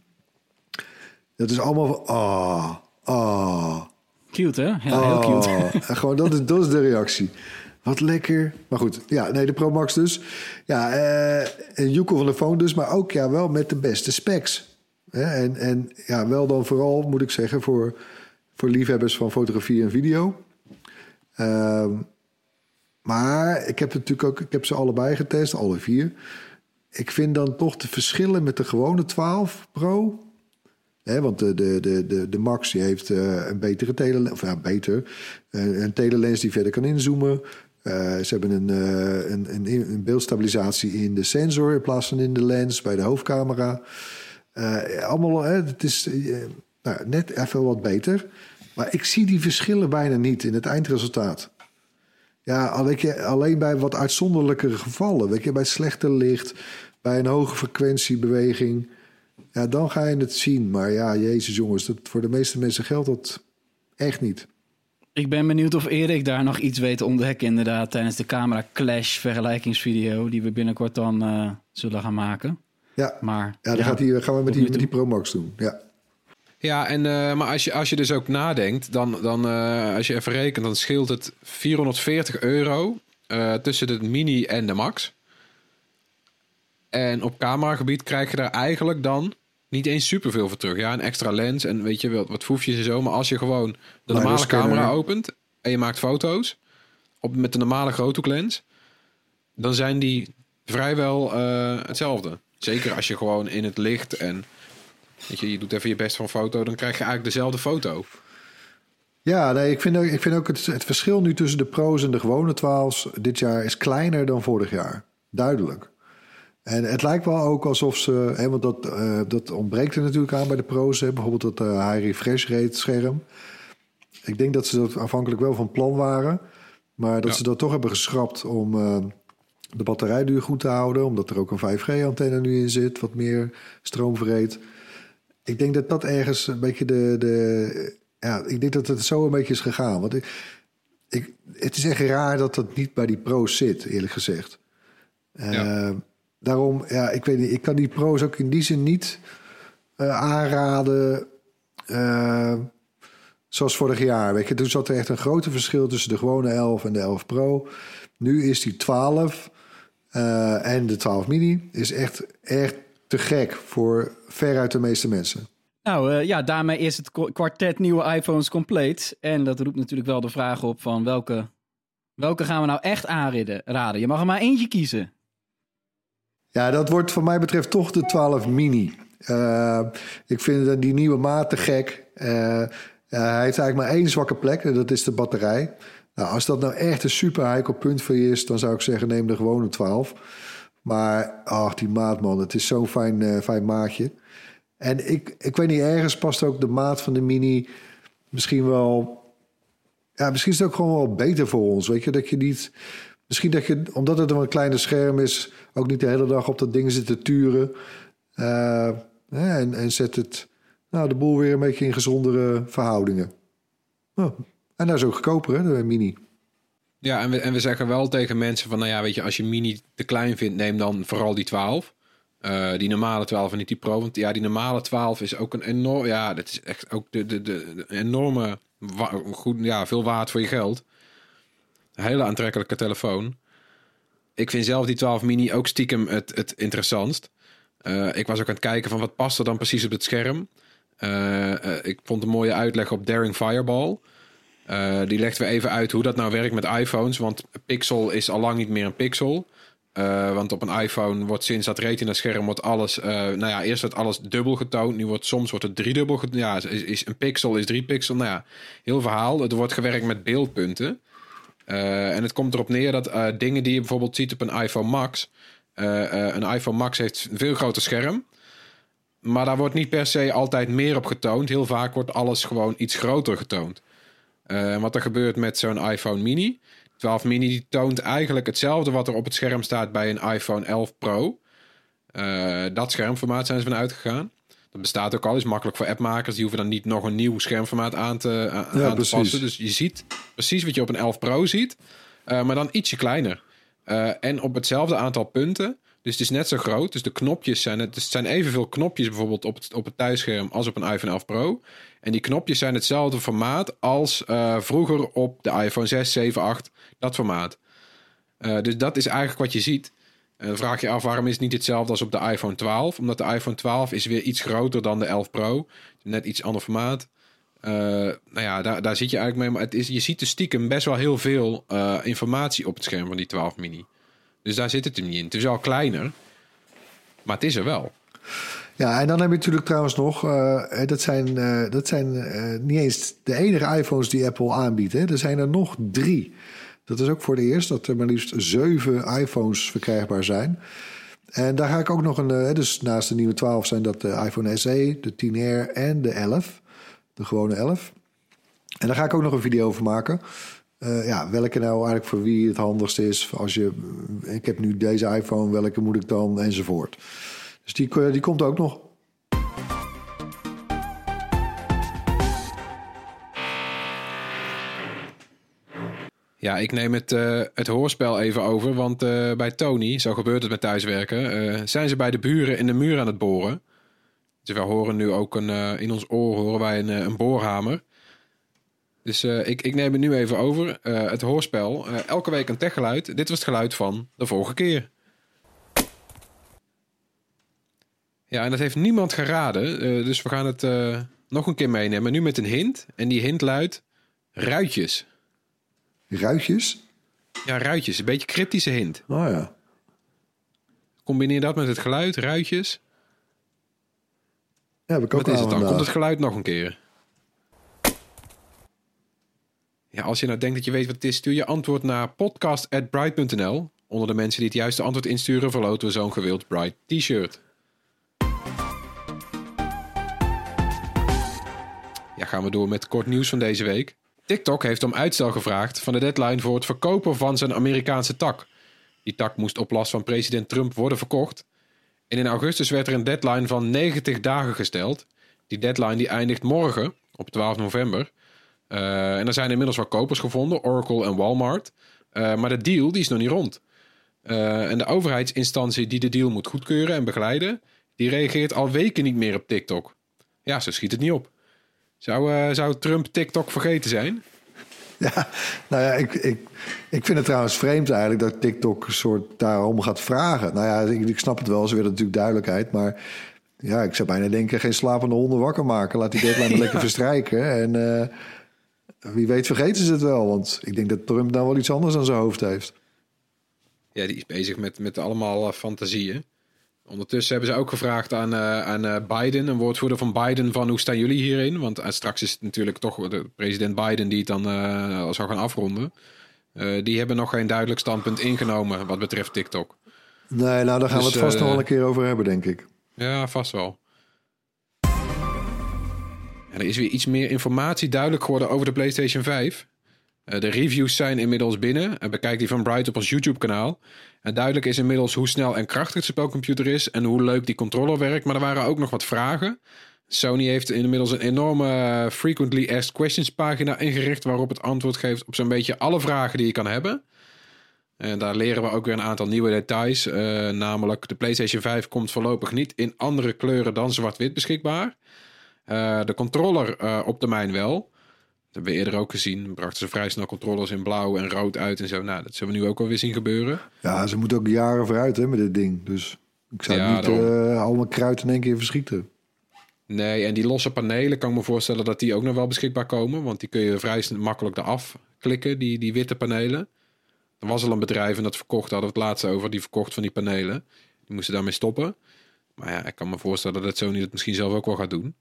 dat is allemaal van ah, ah, Cute, hè? Ja, heel cute. Oh, en gewoon dat is, dat is de reactie. Wat lekker. Maar goed, ja, nee, de Pro Max dus. Ja, eh, een joekel van de phone dus, maar ook ja, wel met de beste specs. En, en ja, wel dan vooral, moet ik zeggen, voor, voor liefhebbers van fotografie en video. Ehm, maar ik heb natuurlijk ook, ik heb ze allebei getest, alle vier. Ik vind dan toch de verschillen met de gewone 12 Pro. Hè, want de, de, de, de, de Max die heeft eh, een betere telelens, of ja, beter. Een, een telelens die verder kan inzoomen. Eh, ze hebben een, eh, een, een, een beeldstabilisatie in de sensor in plaats van in de lens bij de hoofdcamera. Eh, allemaal, hè, het is eh, nou, net even wat beter. Maar ik zie die verschillen bijna niet in het eindresultaat. Ja, weet je, alleen bij wat uitzonderlijkere gevallen. Weet je, bij slechter licht, bij een hoge frequentiebeweging. Ja, dan ga je het zien. Maar ja, jezus jongens, dat, voor de meeste mensen geldt dat echt niet. Ik ben benieuwd of Erik daar nog iets weet te ontdekken inderdaad tijdens de camera clash vergelijkingsvideo die we binnenkort dan eh, zullen gaan maken. Ja, Maar ja dan Gaat die, gaan we met die, met die toe. Pro Max doen. Ja. Ja, en, eh, maar als je, als je dus ook nadenkt, dan, dan eh, als je even rekent, dan scheelt het 440 euro eh, tussen de Mini en de Max. En op cameragebied krijg je daar eigenlijk dan niet eens superveel voor terug. Ja, een extra lens en weet je wel, wat foefjes en zo. Maar als je gewoon de normale camera opent en je maakt foto's op, met de normale groothoeklens, dan zijn die vrijwel eh, hetzelfde. Zeker als je gewoon in het licht en weet je, je doet even je best van foto, dan krijg je eigenlijk dezelfde foto. Ja, nee, ik vind ook, ik vind ook het, het verschil nu tussen de pro's en de gewone 12's dit jaar is kleiner dan vorig jaar. Duidelijk. En het lijkt wel ook alsof ze, hè, want dat, eh, dat ontbreekt er natuurlijk aan bij de pro's, hè, bijvoorbeeld dat eh, high refresh rate scherm. Ik denk dat ze dat afhankelijk wel van plan waren, maar dat Ja. ze dat toch hebben geschrapt om eh, de batterijduur goed te houden, omdat er ook een 5G-antenne nu in zit, wat meer stroom verreed. Ik denk dat dat ergens een beetje de, de ja, ik denk dat het zo een beetje is gegaan. Want ik, ik, het is echt raar dat dat niet bij die pro's zit, eerlijk gezegd. Eh. Daarom, ja, ik weet niet, ik kan die pro's ook in die zin niet eh, aanraden. eh, zoals vorig jaar. Weet je, toen zat er echt een grote verschil tussen de gewone 11 en de 11 Pro. Nu is die 12 eh, en de 12 mini is echt, echt te gek voor veruit de meeste mensen. Nou eh, ja, daarmee is het kwartet nieuwe iPhones compleet. En dat roept natuurlijk wel de vraag op van welke, welke gaan we nou echt aanraden? Raden. Je mag er maar eentje kiezen. Ja, dat wordt wat mij betreft toch de 12 mini. Eh, ik vind die nieuwe maat te gek. Hij heeft eigenlijk maar één zwakke plek en dat is de batterij. Nou, als dat nou echt een super heikel punt voor je is, dan zou ik zeggen neem de gewone 12. Maar ach, die maat man, het is zo'n fijn, eh, fijn maatje. En ik, ik weet niet, ergens past ook de maat van de mini misschien wel... Ja, misschien is het ook gewoon wel beter voor ons. Weet je, dat je niet... Misschien dat je, omdat het een kleine scherm is, ook niet de hele dag op dat ding zit te turen. Eh, en, en zet het nou, de boel weer een beetje in gezondere verhoudingen. Oh, en dat is ook goedkoper, hè, de mini. Ja, en we, en we zeggen wel tegen mensen van, nou ja, weet je, als je mini te klein vindt, neem dan vooral die 12. Eh, die normale 12 en niet die Pro. Want ja, die normale 12 is ook een enorm, ja, dat is echt ook de, de, de, enorme, goed, ja, veel waard voor je geld. Een hele aantrekkelijke telefoon. Ik vind zelf die 12 mini ook stiekem het, het interessantst. Eh, ik was ook aan het kijken van wat past er dan precies op het scherm. Eh, ik vond een mooie uitleg op Daring Fireball. Eh, die legt weer even uit hoe dat nou werkt met iPhones. Want pixel is al lang niet meer een pixel. Eh, want op een iPhone wordt sinds dat retina-scherm wordt alles... eh, nou ja, eerst wordt alles dubbel getoond. Nu wordt soms wordt het driedubbel getoond. Ja, is, is een pixel is drie pixel. Nou ja, heel verhaal. Er wordt gewerkt met beeldpunten. En het komt erop neer dat dingen die je bijvoorbeeld ziet op een iPhone Max... een iPhone Max heeft een veel groter scherm. Maar daar wordt niet per se altijd meer op getoond. Heel vaak wordt alles gewoon iets groter getoond. Eh, wat er gebeurt met zo'n iPhone mini. 12 mini die toont eigenlijk hetzelfde wat er op het scherm staat bij een iPhone 11 Pro. Eh, dat schermformaat zijn ze van uitgegaan. Dat bestaat ook al, is makkelijk voor appmakers. Die hoeven dan niet nog een nieuw schermformaat aan te, aan Ja, te passen. Dus je ziet precies wat je op een 11 Pro ziet. eh, maar dan ietsje kleiner. En op hetzelfde aantal punten. Dus het is net zo groot. Dus de knopjes zijn het. Het zijn evenveel knopjes bijvoorbeeld op het, op het thuisscherm als op een iPhone 11 Pro. En die knopjes zijn hetzelfde formaat als eh, vroeger op de iPhone 6, 7, 8. Dat formaat. Eh, dus dat is eigenlijk wat je ziet. En dan vraag je af waarom is het niet hetzelfde als op de iPhone 12? Omdat de iPhone 12 is weer iets groter dan de 11 Pro. Net iets ander formaat. Uh, nou ja, daar, daar zit je eigenlijk mee. Maar het is, je ziet dus stiekem best wel heel veel informatie op het scherm van die 12 mini. Dus daar zit het er niet in. Het is wel kleiner, maar het is er wel. Ja, en dan heb je natuurlijk trouwens nog, uh, dat zijn, uh, dat zijn uh, niet eens de enige iPhones die Apple aanbiedt. Hè. Er zijn er nog drie. Dat is ook voor de eerst dat er maar liefst zeven iPhones verkrijgbaar zijn. En daar ga ik ook nog een, dus naast de nieuwe 12 zijn dat de iPhone SE, de 10R en de 11. De gewone 11. En daar ga ik ook nog een video over maken. Uh, ja, welke nou eigenlijk voor wie het handigst is. Als je, ik heb nu deze iPhone, welke moet ik dan enzovoort. Dus die, die komt ook nog. Ja, ik neem het, uh, het hoorspel even over. Want bij Tony, zo gebeurt het met thuiswerken, zijn ze bij de buren in de muur aan het boren. We horen nu ook een, in ons oor horen wij een, een boorhamer. Dus ik, ik neem het nu even over. het hoorspel. elke week een techgeluid. Dit was het geluid van de vorige keer. Ja, en dat heeft niemand geraden. Dus we gaan het nog een keer meenemen. Nu met een hint. En die hint luidt ruitjes. Ruitjes? Ja, ruitjes. Een beetje cryptische hint. Oh ja. Combineer dat met het geluid, ruitjes. Ja, heb ik ook Wat is het dan? Komt het geluid nog een keer? Ja, als je nou denkt dat je weet wat het is, stuur je antwoord naar podcast.bright.nl. Onder de mensen die het juiste antwoord insturen, verloten we zo'n gewild Bright t-shirt. Ja, gaan we door met kort nieuws van deze week. TikTok heeft om uitstel gevraagd van de deadline voor het verkopen van zijn Amerikaanse tak. Die tak moest op last van president Trump worden verkocht. En in augustus werd er een deadline van 90 dagen gesteld. Die deadline die eindigt morgen, op 12 november. Uh, en er zijn inmiddels wel kopers gevonden, Oracle en Walmart. Uh, maar de deal die is nog niet rond. Uh, en de overheidsinstantie die de deal moet goedkeuren en begeleiden, die reageert al weken niet meer op TikTok. Ja, zo schiet het niet op. Zou, zou Trump TikTok vergeten zijn? Ja, nou ja, ik, ik, ik vind het trouwens vreemd eigenlijk dat TikTok een soort daarom gaat vragen. Nou ja, ik, ik snap het wel, ze willen natuurlijk duidelijkheid, maar ja, ik zou bijna denken, geen slapende honden wakker maken. Laat die deadline ja. lekker verstrijken. En wie weet vergeten ze het wel, want ik denk dat Trump nou wel iets anders aan zijn hoofd heeft. Ja, die is bezig met, met allemaal uh, fantasieën. Ondertussen hebben ze ook gevraagd aan, uh, aan uh, Biden, een woordvoerder van Biden, van hoe staan jullie hierin? Want uh, straks is het natuurlijk toch de president Biden die het dan zou gaan afronden. die hebben nog geen duidelijk standpunt ingenomen wat betreft TikTok. Nee, nou daar gaan dus, we het vast nog wel een keer over hebben, denk ik. Ja, vast wel. Er is weer iets meer informatie duidelijk geworden over de PlayStation 5. Uh, de reviews zijn inmiddels binnen. En bekijk die van Bright op ons YouTube-kanaal. En duidelijk is inmiddels hoe snel en krachtig de spelcomputer is. En hoe leuk die controller werkt. Maar er waren ook nog wat vragen. Sony heeft inmiddels een enorme uh, Frequently Asked Questions pagina ingericht. Waarop het antwoord geeft op zo'n beetje alle vragen die je kan hebben. En daar leren we ook weer een aantal nieuwe details. Uh, namelijk, de PlayStation 5 komt voorlopig niet in andere kleuren dan zwart-wit beschikbaar. Uh, de controller uh, op termijn wel. Dat hebben we eerder ook gezien. Brachten ze vrij snel controllers in blauw en rood uit en zo. Nou, dat zullen we nu ook alweer zien gebeuren. Ja, ze moeten ook jaren vooruit hè, met dit ding. Dus ik zou ja, niet uh, allemaal kruid in één keer verschieten. Nee, en die losse panelen kan ik me voorstellen dat die ook nog wel beschikbaar komen. Want die kun je vrij makkelijk eraf klikken, die, die witte panelen. Er was al een bedrijf en dat verkocht, hadden we het laatste over, die verkocht van die panelen. Die moesten daarmee stoppen. Maar ja, ik kan me voorstellen dat Sony dat misschien zelf ook wel gaat doen.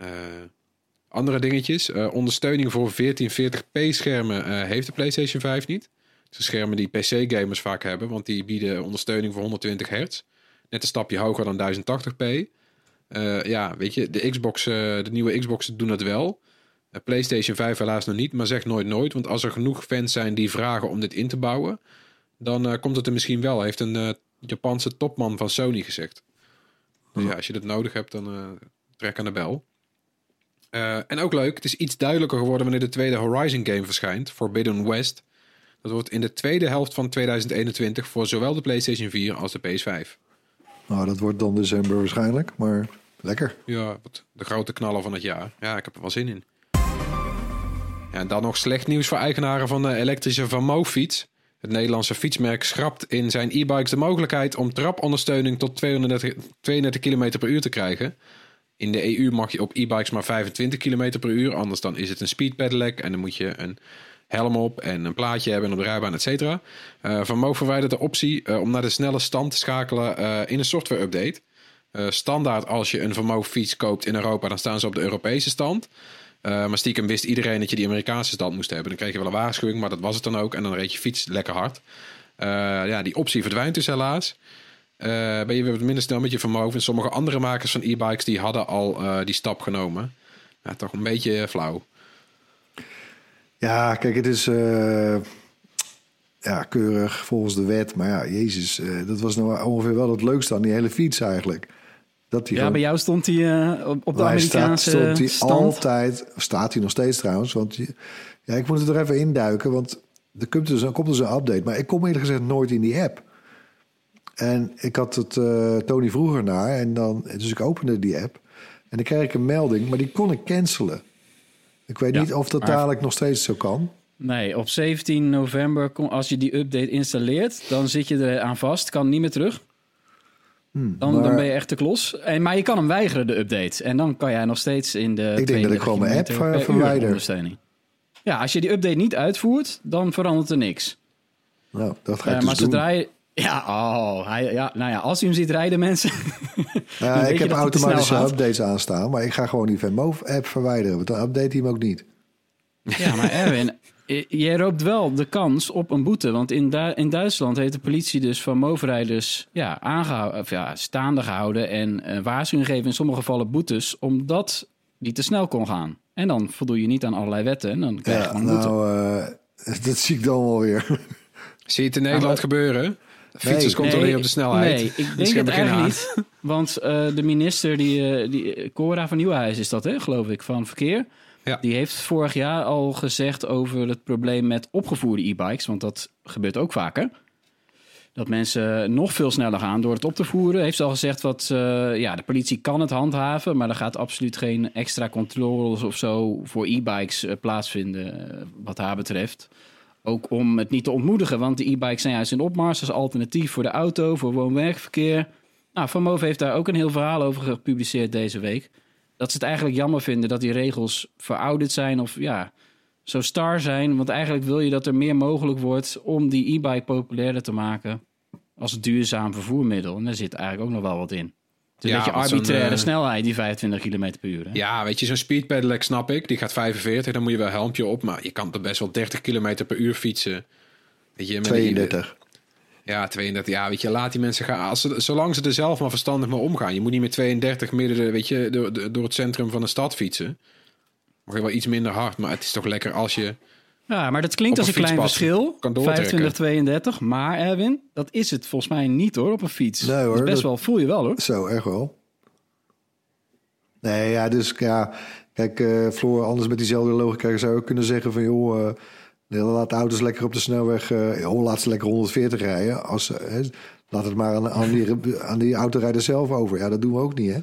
Uh, andere dingetjes. Uh, ondersteuning voor 1440p schermen uh, heeft de PlayStation 5 niet. De schermen die PC-gamers vaak hebben, want die bieden ondersteuning voor 120 hertz. Net een stapje hoger dan 1080p. Uh, ja, weet je, de, Xbox, de nieuwe Xboxen doen dat wel. PlayStation 5 helaas nog niet, maar zeg nooit nooit. Want als er genoeg fans zijn die vragen om dit in te bouwen, dan komt het er misschien wel. Heeft een Japanse topman van Sony gezegd. Dus ja, als je dat nodig hebt, dan trek aan de bel. Uh, en ook leuk, het is iets duidelijker geworden wanneer de tweede Horizon game verschijnt, Forbidden West. Dat wordt in de tweede helft van 2021 voor zowel de PlayStation 4 als de PS5. Nou, dat wordt dan december waarschijnlijk, maar lekker. Ja, de grote knaller van het jaar. Ja, ik heb er wel zin in. Ja, en dan nog slecht nieuws voor eigenaren van de elektrische Van fiets. Het Nederlandse fietsmerk schrapt in zijn e-bikes de mogelijkheid om trapondersteuning tot 230, 32 km per uur te krijgen. In de EU mag je op e-bikes maar 25 km per uur. Anders dan is het een speed pedelec en dan moet je een helm op en een plaatje hebben op de rijbaan, et cetera. Uh, Van verwijdert de optie uh, om naar de snelle stand te schakelen uh, in een software update. standaard als je een Van fiets koopt in Europa, dan staan ze op de Europese stand. maar stiekem wist iedereen dat je die Amerikaanse stand moest hebben. Dan kreeg je wel een waarschuwing, maar dat was het dan ook. En dan reed je fiets lekker hard. ja, die optie verdwijnt dus helaas. Ben je weer minder snel met je vermogen. En sommige andere makers van e-bikes die hadden al die stap genomen. Ja, toch een beetje flauw. Ja, kijk, het is uh, ja, keurig volgens de wet. Maar ja, Jezus, uh, dat was nou ongeveer wel het leukste aan die hele fiets eigenlijk. Dat die ja, gewoon... bij jou stond hij uh, op, op de Amerikaanse staat, stond hij stand. altijd, staat hij nog steeds trouwens. Want je, ja, ik moet er even induiken, want er komt dus, er komt dus een update. Maar ik kom eerlijk gezegd nooit in die app. En ik had het Tony vroeger naar en dan, dus ik opende die app. En dan kreeg ik een melding, maar die kon ik cancelen. Ik weet niet of dat dadelijk nog steeds zo kan. Nee, op 17 november, als je die update installeert, dan zit je er aan vast, kan niet meer terug. Hmm, dan, dan ben je echt te klos. En, maar je kan hem weigeren, de update. En dan kan jij nog steeds in de. Ik denk dat ik gewoon mijn app verwijder. Ja, als je die update niet uitvoert, dan verandert er niks. Nou, dat ga ik uh, Maar zodra je, ja, oh, hij, ja, nou ja, als u hem ziet rijden, mensen. Ja, ik heb automatische updates aanstaan, maar ik ga gewoon die Venmove-app verwijderen, want dan update hij hem ook niet. Ja, maar Erwin, jij roopt wel de kans op een boete. Want in, Du in Duitsland heeft de politie dus van Move-rijders ja, aangehouden, of ja, staande gehouden en uh, waarschuwing gegeven in sommige gevallen boetes, omdat die te snel kon gaan. En dan voldoe je niet aan allerlei wetten en dan krijg je ja, gewoon boete. Nou, uh, dat zie ik dan wel weer. Zie je het in Nederland gebeuren? Fietsers nee, controleren op de snelheid. Nee, ik denk het eigenlijk niet. Want uh, de minister, die, uh, die, Cora van Nieuwenhuis is dat, hè, geloof ik, van Verkeer. Ja. Die heeft vorig jaar al gezegd over het probleem met opgevoerde e-bikes. Want dat gebeurt ook vaker. Dat mensen nog veel sneller gaan door het op te voeren. Heeft ze al gezegd wat uh, ja, de politie kan het handhaven. Maar er gaat absoluut geen extra controles of zo voor e-bikes plaatsvinden. Wat haar betreft. Ook om het niet te ontmoedigen, want de e-bikes zijn juist in opmars als alternatief voor de auto, voor woon-werkverkeer. Nou, Van Moof heeft daar ook een heel verhaal over gepubliceerd deze week. Dat ze het eigenlijk jammer vinden dat die regels verouderd zijn of ja, zo star zijn. Want eigenlijk wil je dat er meer mogelijk wordt om die e-bike populairder te maken als duurzaam vervoermiddel. En daar zit eigenlijk ook nog wel wat in. Dus ja, een beetje arbitraire uh, snelheid, die 25 km per uur. Hè? Ja, weet je, zo'n speed pedelec snap ik. Die gaat 45, dan moet je wel helmpje op. Maar je kan er best wel 30 km per uur fietsen. Weet je, met 32. Die, ja, 32. Ja, weet je, laat die mensen gaan. Als ze, zolang ze er zelf maar verstandig mee omgaan. Je moet niet met 32 midden, weet je, door, door het centrum van de stad fietsen. Mag je wel iets minder hard, maar het is toch lekker als je ja, maar dat klinkt als een, klein verschil. 25, 32. Maar Erwin, dat is het volgens mij niet hoor, op een fiets. Nee hoor. best wel, voel je wel hoor. Zo, erg wel. Nee, ja, dus ja, kijk, uh, Floor, anders met diezelfde logica zou je kunnen zeggen van joh, uh, laat de auto's lekker op de snelweg, uh, joh, laat ze lekker 140 rijden. Als, laat het maar aan, aan, die, aan die autorijder zelf over. Ja, dat doen we ook niet, hè?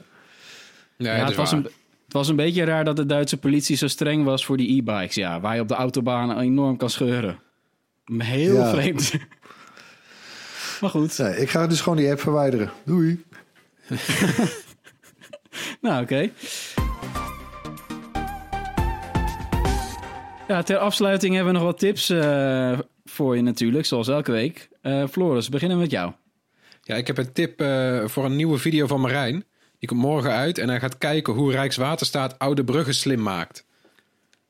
Nee, ja, het was een, het was een beetje raar dat de Duitse politie zo streng was voor die e-bikes. Ja, waar je op de autobaan enorm kan scheuren. Heel vreemd. maar goed. Nee, ik ga dus gewoon die app verwijderen. Doei. nou, oké. Ja, ter afsluiting hebben we nog wat tips uh, voor je natuurlijk, zoals elke week. Uh, Floris, beginnen met jou. Ja, ik heb een tip uh, voor een nieuwe video van Marijn. Die komt morgen uit en hij gaat kijken hoe Rijkswaterstaat oude bruggen slim maakt.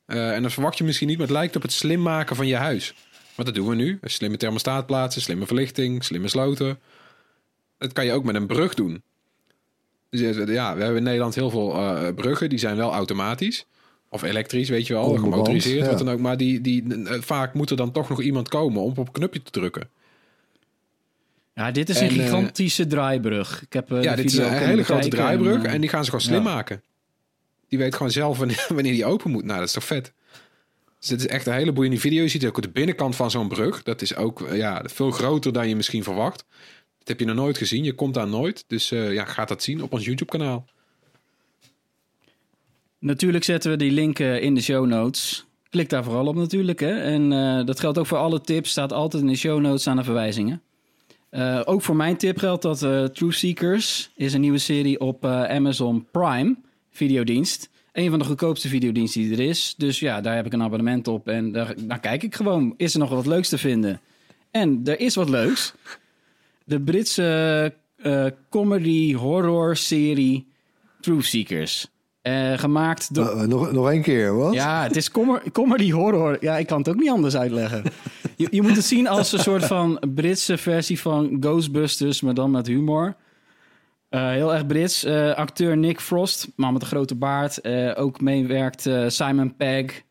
Uh, en dat verwacht je misschien niet, maar het lijkt op het slim maken van je huis. Wat dat doen we nu. Een slimme thermostaat plaatsen, slimme verlichting, slimme sloten. Dat kan je ook met een brug doen. Dus ja, we hebben in Nederland heel veel uh, bruggen, die zijn wel automatisch. Of elektrisch, weet je wel, gemotoriseerd, ja. wat dan ook. Maar die, die, uh, vaak moet er dan toch nog iemand komen om op een knopje te drukken. Ja, dit is een eh, gigantische draaibrug. Ik heb, uh, ja, dit is een hele grote draaibrug en, en, die gaan ze gewoon slim maken. Die weet gewoon zelf wanneer, wanneer die open moet. Nou, dat is toch vet. Dus dit is echt een hele boeiende video. Je ziet ook de binnenkant van zo'n brug. Dat is ook ja, veel groter dan je misschien verwacht. Dat heb je nog nooit gezien. Je komt daar nooit. Dus uh, ja, gaat dat zien op ons YouTube kanaal. Natuurlijk zetten we die link in de show notes. Klik daar vooral op natuurlijk. Hè? En eh, dat geldt ook voor alle tips. Staat altijd in de show notes aan de verwijzingen. Eh, ook voor mijn tip geldt dat uh, True Seekers is een nieuwe serie op uh, Amazon Prime, videodienst. Een van de goedkoopste videodiensten die er is. Dus ja, daar heb ik een abonnement op en daar, daar kijk ik gewoon. Is er nog wat leuks te vinden? En er is wat leuks. De Britse comedy horror serie True Seekers. Uh, gemaakt door... Nog, nog één keer, wat? Ja, het is com comedy horror. Ja, ik kan het ook niet anders uitleggen. je, je moet het zien als een soort van Britse versie van Ghostbusters, maar dan met humor. Uh, heel erg Brits. acteur Nick Frost, man met een grote baard. ook meewerkt Simon Pegg.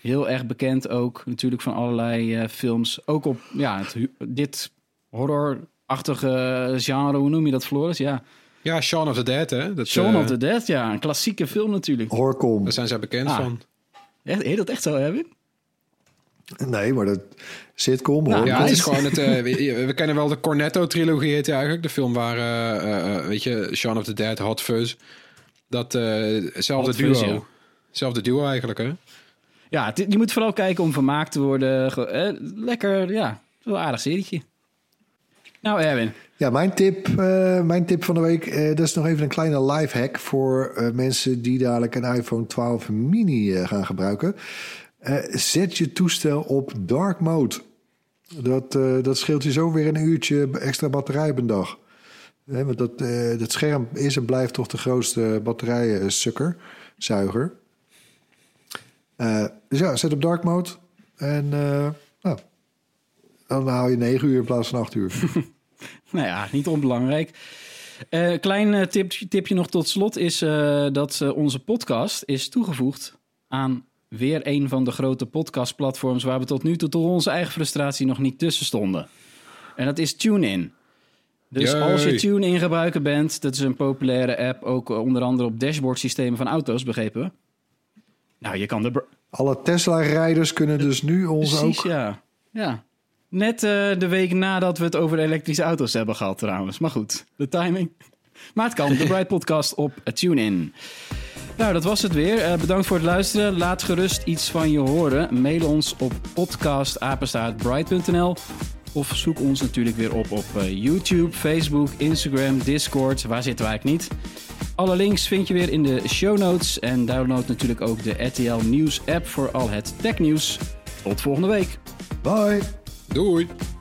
Heel erg bekend ook, natuurlijk van allerlei films. Ook op ja, het, dit horrorachtige genre, hoe noem je dat, Floris? Ja. Ja, Shaun of the Dead, hè? Dat, Shaun uh, of the Dead, ja. Een klassieke film natuurlijk. Horkom. Daar zijn zij bekend Ah. van. Echt, heet dat echt zo, Erwin? Nee, maar dat sitcom, Nou, hoor. Ja, het is gewoon het... eh, we, we kennen wel de Cornetto-trilogie, heet eigenlijk. De film waar, eh, eh, weet je, Shaun of the Dead, Hot Fuzz. Dat, zelfde Hot duo. Fuzz, ja. Zelfde duo eigenlijk, hè? Ja, je moet vooral kijken om vermaakt te worden. Lekker, ja. Wel een aardig serietje. Nou, Erwin. Ja, mijn tip, eh, mijn tip van de week, eh, dat is nog even een kleine life hack voor eh, mensen die dadelijk een iPhone 12 mini gaan gebruiken. Eh, zet je toestel op dark mode. Dat, eh, dat scheelt je zo weer een uurtje extra batterij een dag. Hè, want dat, eh, dat scherm is en blijft toch de grootste batterijensukker, zuiger. Eh, dus ja, zet op dark mode. En eh, nou, dan haal je 9 uur in plaats van 8 uur. Nou ja, niet onbelangrijk. Eh klein eh, tip, tipje nog tot slot is eh, dat eh, onze podcast is toegevoegd aan weer een van de grote podcastplatforms waar we tot nu toe door onze eigen frustratie nog niet tussen stonden. En dat is TuneIn. Dus als je TuneIn gebruiker bent, dat is een populaire app, ook onder andere op dashboardsystemen van auto's, begrepen. Nou, je kan de... Alle Tesla-rijders kunnen dus nu ons Precies, ook... ja. ja. Net eh, de week nadat we het over elektrische auto's hebben gehad trouwens. Maar goed, de timing. Maar het kan, de Bright Podcast op eh, TuneIn. Nou, dat was het weer. Eh, bedankt voor het luisteren. Laat gerust iets van je horen. Mail ons op podcastapenstaartbright.nl of zoek ons natuurlijk weer op op eh, YouTube, Facebook, Instagram, Discord. Waar zitten we eigenlijk niet? Alle links vind je weer in de show notes. En download natuurlijk ook de RTL Nieuws app voor al het technieuws. Tot volgende week. Bye! Doei!